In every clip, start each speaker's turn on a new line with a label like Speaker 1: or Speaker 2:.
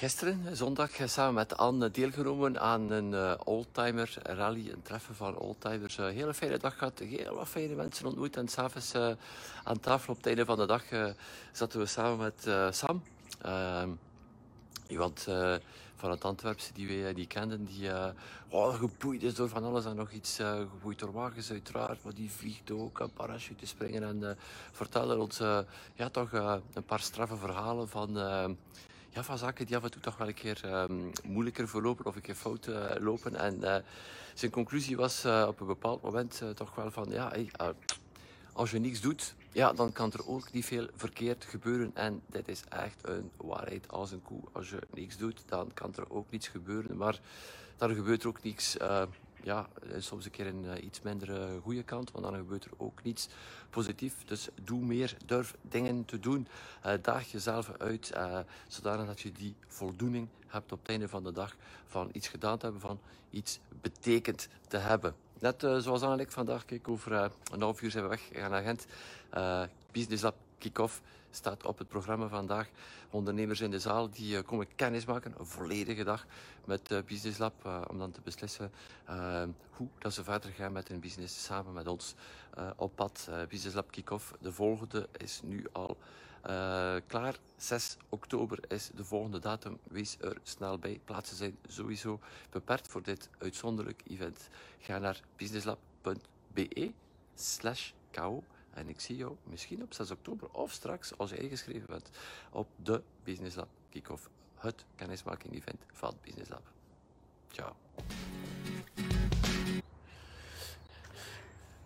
Speaker 1: gisteren, zondag, samen met Anne deelgenomen aan een uh, oldtimer rally, een treffen van oldtimers. Een hele fijne dag gehad, heel wat fijne mensen ontmoet. En s'avonds uh, aan tafel op het einde van de dag zaten we samen met Sam. Ehm, iemand van het Antwerpse die wij die kenden, die oh, geboeid is door van alles en nog iets. Geboeid door wagens uiteraard, maar die vliegt ook, een parachute springen en vertelde ons ja, toch een paar straffe verhalen van, ja, van zaken die af en toe toch wel een keer um, moeilijker verlopen of een keer fout lopen. En zijn conclusie was op een bepaald moment toch wel van, ja, als je niets doet, ja, dan kan er ook niet veel verkeerd gebeuren. En dit is echt een waarheid als een koe. Als je niks doet, dan kan er ook niets gebeuren. Maar dan gebeurt er ook niets. Ja, soms een keer een uh, iets minder goede kant, want dan gebeurt er ook niets positief. Dus doe meer, durf dingen te doen. Daag jezelf uit, zodanig dat je die voldoening hebt op het einde van de dag van iets gedaan te hebben, van iets betekend te hebben. Net zoals Anneliek vandaag, kijk, over een half uur zijn we weg gaan naar Gent. Uh, Business Lab Kick-Off staat op het programma vandaag. Ondernemers in de zaal die komen kennis maken, een volledige dag met Business Lab, om dan te beslissen hoe dat ze verder gaan met hun business samen met ons op pad. Business Lab Kick-Off, de volgende is nu al klaar, 6 oktober is de volgende datum. Wees er snel bij. Plaatsen zijn sowieso beperkt voor dit uitzonderlijk event. Ga naar businesslab.be slash kou. En ik zie jou misschien op 6 oktober of straks, als je ingeschreven bent, op de Business Lab Kick-Off. Het kennismaking event van Business Lab. Ciao.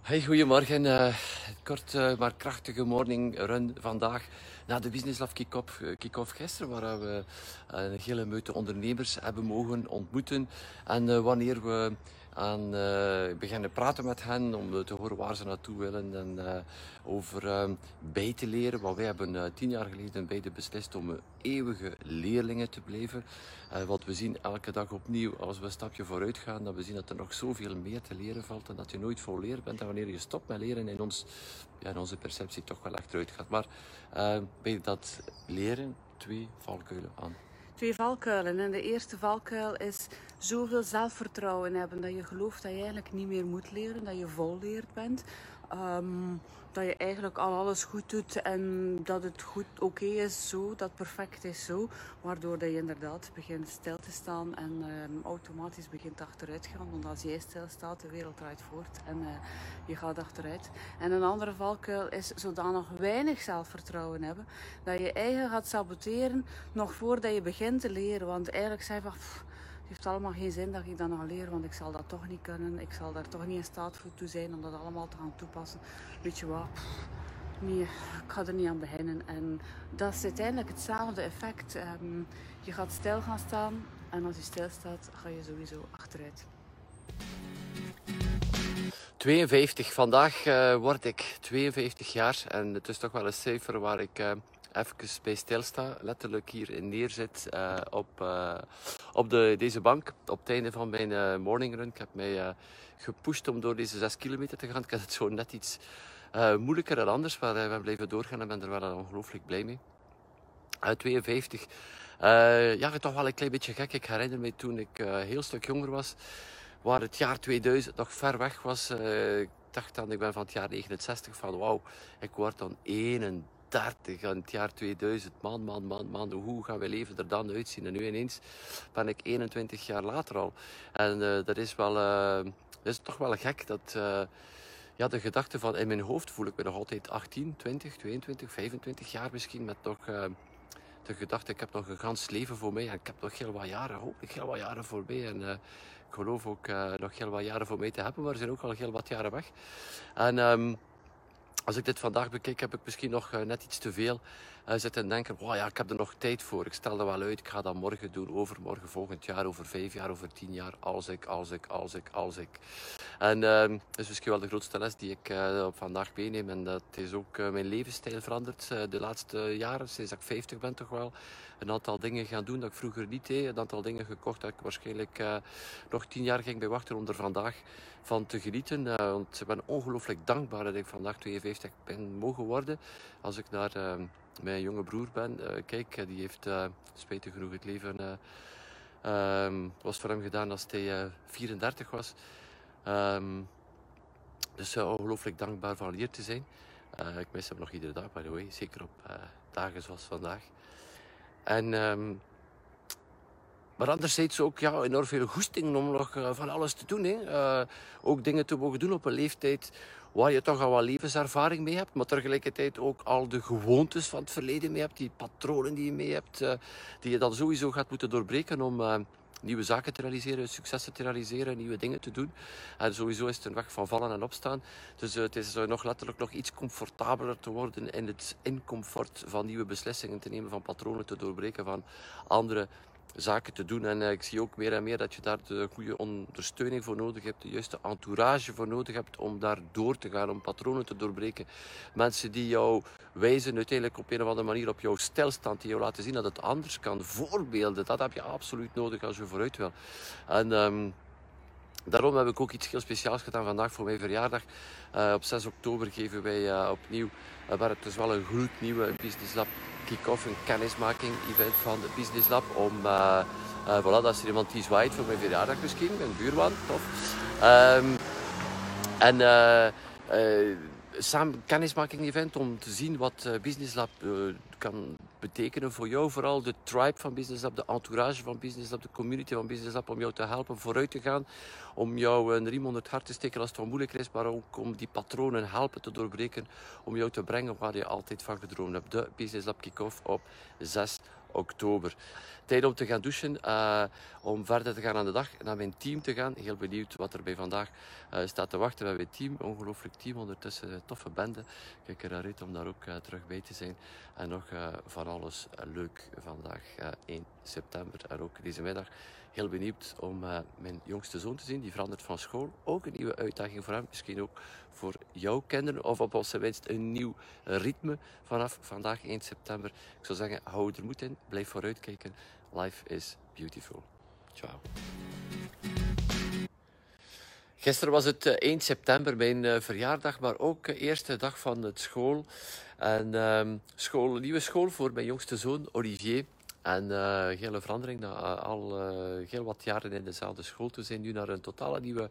Speaker 1: Hey, goedemorgen. Uh, kort uh, maar krachtige morning run vandaag na de Business Lab Kick-Off kick gisteren, waar we een hele meute ondernemers hebben mogen ontmoeten. En wanneer we aan uh, beginnen praten met hen om te horen waar ze naartoe willen en uh, over uh, bij te leren. Want wij hebben tien jaar geleden beslist om eeuwige leerlingen te blijven. want we zien elke dag opnieuw, als we een stapje vooruit gaan, dat we zien dat er nog zoveel meer te leren valt en dat je nooit vol leren bent. En wanneer je stopt met leren, in, ons, ja, in onze perceptie toch wel achteruit gaat. Maar bij dat leren twee valkuilen aan
Speaker 2: twee valkuilen. En de eerste valkuil is zoveel zelfvertrouwen hebben dat je gelooft dat je eigenlijk niet meer moet leren, dat je volleerd bent. Um, dat je eigenlijk al alles goed doet en dat het goed oké is zo, dat perfect is zo. Waardoor dat je inderdaad begint stil te staan en um, automatisch begint achteruit te gaan. Want als jij stilstaat, de wereld draait voort en uh, je gaat achteruit. En een andere valkuil is zodanig weinig zelfvertrouwen hebben dat je eigen gaat saboteren nog voordat je begint te leren. Want eigenlijk zei van. Heeft allemaal geen zin dat ik dat nog leer, want ik zal dat toch niet kunnen. Ik zal daar toch niet in staat voor toe zijn om dat allemaal te gaan toepassen. Weet je wat? Nee, ik ga er niet aan beginnen. En dat is uiteindelijk hetzelfde effect. Um, je gaat stil gaan staan en als je stilstaat, ga je sowieso achteruit.
Speaker 1: 52. Vandaag uh, word ik 52 jaar en het is toch wel een cijfer waar ik uh, even bij stilsta. Letterlijk hier neerzit uh, op, uh, op de, deze bank. Op het einde van mijn uh, morning run. Ik heb mij gepusht om door deze 6 kilometer te gaan. Ik had het zo net iets moeilijker dan anders. Maar we hebben blijven doorgaan en ben er wel ongelooflijk blij mee. 52. ja, toch wel een klein beetje gek. Ik herinner me toen ik heel stuk jonger was. Waar het jaar 2000 nog ver weg was. ik dacht dan, ik ben van het jaar 69 van wauw, ik word dan 31 30 aan het jaar 2000. Man, man, man, man, hoe gaan we leven er dan uitzien? En nu ineens ben ik 21 jaar later al. En uh, dat is wel, uh, is toch wel gek dat, uh, ja, de gedachte van in mijn hoofd voel ik me nog altijd 18, 20, 22, 25 jaar misschien met toch de gedachte, ik heb nog een gans leven voor mij en ik heb nog heel wat jaren, hopelijk heel wat jaren voor mij. En ik geloof ook nog heel wat jaren voor mij te hebben, maar er zijn ook al heel wat jaren weg. En um, als ik dit vandaag bekijk, heb ik misschien nog eh, net iets te veel uh, zitten en denken, wow, ja, ik heb er nog tijd voor. Ik stel dat wel uit, ik ga dat morgen doen, overmorgen, volgend jaar, over vijf jaar, over tien jaar. Als ik, als ik, als ik, als ik. En uh, dat is misschien wel de grootste les die ik uh, op vandaag meeneem. En dat is ook mijn levensstijl veranderd de laatste jaren, sinds ik 50 ben toch wel een aantal dingen gaan doen dat ik vroeger niet deed. Een aantal dingen gekocht dat ik waarschijnlijk nog tien jaar ging bij wachten om er vandaag van te genieten. Want ik ben ongelooflijk dankbaar dat ik vandaag 52 ben mogen worden. Als ik naar uh, mijn jonge broer ben, kijk, die heeft spijtig genoeg het leven um, was voor hem gedaan als hij 34 was. Um, dus ongelooflijk dankbaar van hier te zijn. ik mis hem nog iedere dag, by the way. Zeker op dagen zoals vandaag. En, um, maar anderzijds ook ja, enorm veel goesting om nog van alles te doen. Hè. Ook dingen te mogen doen op een leeftijd waar je toch al wat levenservaring mee hebt, maar tegelijkertijd ook al de gewoontes van het verleden mee hebt, die patronen die je mee hebt, uh, die je dan sowieso gaat moeten doorbreken om nieuwe zaken te realiseren, successen te realiseren, nieuwe dingen te doen. En sowieso is het een weg van vallen en opstaan. Dus uh, het is nog letterlijk nog iets comfortabeler te worden in het incomfort van nieuwe beslissingen te nemen, van patronen te doorbreken, van andere zaken te doen. En uh, ik zie ook meer en meer dat je daar de goede ondersteuning voor nodig hebt, de juiste entourage voor nodig hebt om daar door te gaan, om patronen te doorbreken. Mensen die jou wijzen uiteindelijk op een of andere manier op jouw stilstand, die jou laten zien dat het anders kan. Voorbeelden, dat heb je absoluut nodig als je vooruit wil. En... Um, Daarom heb ik ook iets heel speciaals gedaan vandaag voor mijn verjaardag. Uh, op 6 oktober geven wij uh, opnieuw, uh, het is wel een gloednieuwe Business Lab kick-off, een kennismaking event van de Business Lab. Om, voilà, dat is er iemand die zwaait voor mijn verjaardag misschien, mijn buurman, tof. Um, en samen kennismaking event om te zien wat Business Lab kan betekenen voor jou. Vooral de tribe van Business Lab, de entourage van Business Lab, de community van Business Lab. Om jou te helpen vooruit te gaan. Om jou een riem onder het hart te steken als het wat moeilijk is. Maar ook om die patronen helpen te doorbreken. Om jou te brengen waar je altijd van gedroomd hebt. De Business Lab Kick-Off op 6 oktober. Tijd om te gaan douchen, uh, om verder te gaan aan de dag, naar mijn team te gaan. Heel benieuwd wat er bij vandaag uh, staat te wachten. Hebben een team, ongelooflijk team, ondertussen toffe bende. Kijk er naar uit om daar ook uh, terug bij te zijn. En nog van alles leuk vandaag, 1 september. En ook deze middag heel benieuwd om uh, mijn jongste zoon te zien. Die verandert van school. Ook een nieuwe uitdaging voor hem. Misschien ook voor jouw kinderen. Of op zijn minst een nieuw ritme vanaf vandaag 1 september. Ik zou zeggen, hou er moed in. Blijf vooruitkijken. Life is beautiful. Ciao. Gisteren was het 1 eh, september, mijn uh, verjaardag, maar ook de eerste dag van het school. En uh, school, nieuwe school voor mijn jongste zoon, Olivier. En uh, hele verandering, na uh, al uh, heel wat jaren in dezelfde school. Te zijn, nu naar een totale nieuwe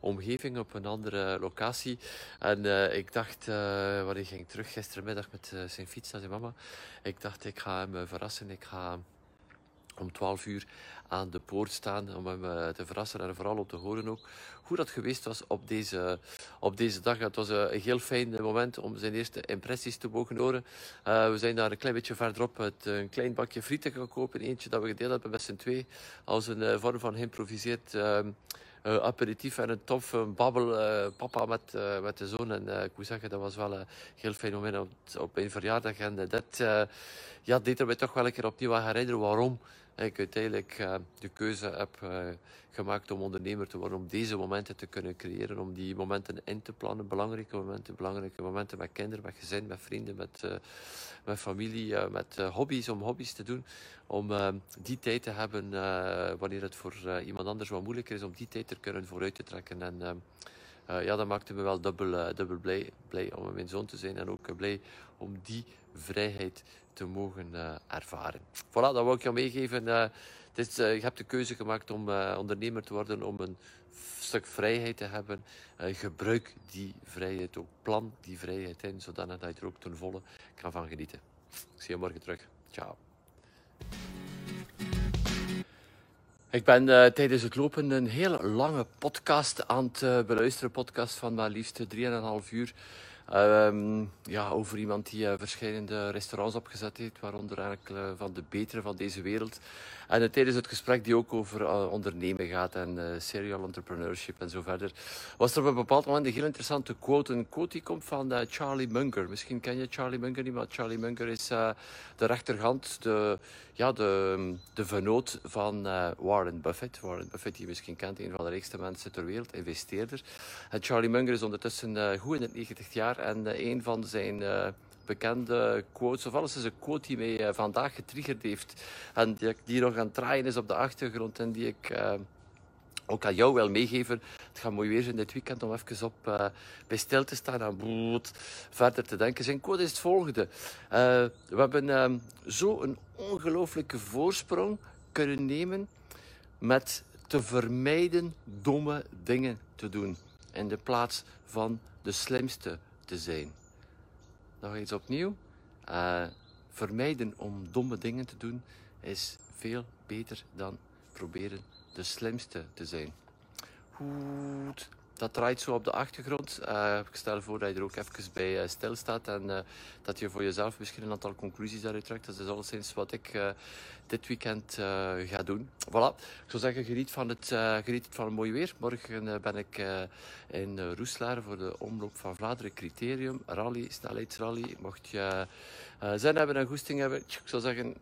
Speaker 1: omgeving op een andere locatie. En ik dacht, wanneer ik ging terug? Gistermiddag met zijn fiets naar zijn mama, ik dacht ik ga hem verrassen, ik ga om 12 uur aan de poort staan om hem eh, te verrassen en vooral om te horen ook hoe dat geweest was op deze, op deze dag. Het was een heel fijn moment om zijn eerste impressies te mogen horen. Uh, we zijn daar een klein beetje verderop het, een klein bakje frieten gaan kopen. Eentje dat we gedeeld hebben met z'n twee als een vorm van geïmproviseerd uh, aperitief en een tof babbel papa met, met de zoon. En ik moet zeggen, dat was wel een heel fijn moment op, op een verjaardag. En dat ja, deed er mij toch wel een keer opnieuw aan herinneren waarom ik uiteindelijk uh, de keuze heb uh, gemaakt om ondernemer te worden, om deze momenten te kunnen creëren, om die momenten in te plannen, belangrijke momenten, belangrijke momenten met kinderen, met gezin, met vrienden, met, uh, met familie, met hobby's, om hobby's te doen, om die tijd te hebben wanneer het voor iemand anders wat moeilijker is, om die tijd te kunnen vooruit te trekken. En ja, dat maakte me wel dubbel, dubbel blij, blij om mijn zoon te zijn en ook blij om die vrijheid te mogen ervaren. Voilà, dat wil ik je meegeven. Uh, is, je hebt de keuze gemaakt om ondernemer te worden, om een stuk vrijheid te hebben. gebruik die vrijheid ook. Plan die vrijheid in, zodat je er ook ten volle kan van genieten. Ik zie je morgen terug. Ciao. Ik ben uh, tijdens het lopen een hele lange podcast aan het uh, beluisteren. Podcast van maar liefst 3,5 uur. Ehm, ja, over iemand die uh, verschillende restaurants opgezet heeft, waaronder eigenlijk uh, van de betere van deze wereld. En tijdens het gesprek die ook over ondernemen gaat en serial entrepreneurship en zo verder, was er op een bepaald moment een heel interessante quote. Een quote die komt van Charlie Munger. Misschien ken je Charlie Munger niet, maar Charlie Munger is de rechterhand, de, ja, de, de vernoot van Warren Buffett. Warren Buffett, die je misschien kent, een van de rijkste mensen ter wereld, investeerder. En Charlie Munger is ondertussen goed in het 90 jaar en uh, een van zijn uh, bekende quotes, of alles is een quote die mij uh, vandaag getriggerd heeft. En die, die nog aan het draaien is op de achtergrond en die ik ook aan jou wil meegeven. Het gaat mooi weer zijn dit weekend om even op, bij stil te staan en bloed, verder te denken. Zijn quote is het volgende. we hebben zo een ongelooflijke voorsprong kunnen nemen met te vermijden domme dingen te doen. In de plaats van de slimste te zijn. Nog eens opnieuw. Uh, vermijden om domme dingen te doen is veel beter dan proberen de slimste te zijn. Goed. Dat draait zo op de achtergrond. Uh, ik stel voor dat je er ook even bij uh, stilstaat en dat je voor jezelf misschien een aantal conclusies daaruit trekt. Dat is alleszins wat ik dit weekend ga doen. Voilà. Ik zou zeggen, geniet van het, geniet van het mooie weer. Morgen ben ik in Roeslaar voor de omloop van Vlaanderen Criterium. Rally, snelheidsrally. Mocht je zin hebben en goesting hebben, ik zou zeggen,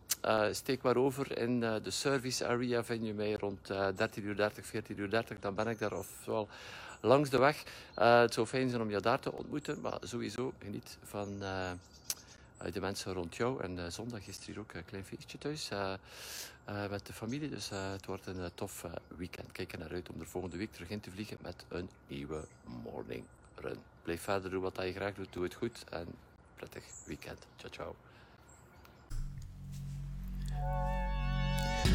Speaker 1: steek maar over in de service area. Vind je mij rond 13.30 uur, 14.30 uur. Dan ben ik daar ofwel langs de weg. het zou fijn zijn om je daar te ontmoeten, maar sowieso geniet van de mensen rond jou. En uh, zondag is er hier ook een klein feestje thuis uh, uh, met de familie. Dus het wordt een tof weekend. Kijk er naar uit om er volgende week terug in te vliegen met een nieuwe morning run. Blijf verder doen wat je graag doet. Doe het goed en prettig weekend. Ciao, ciao.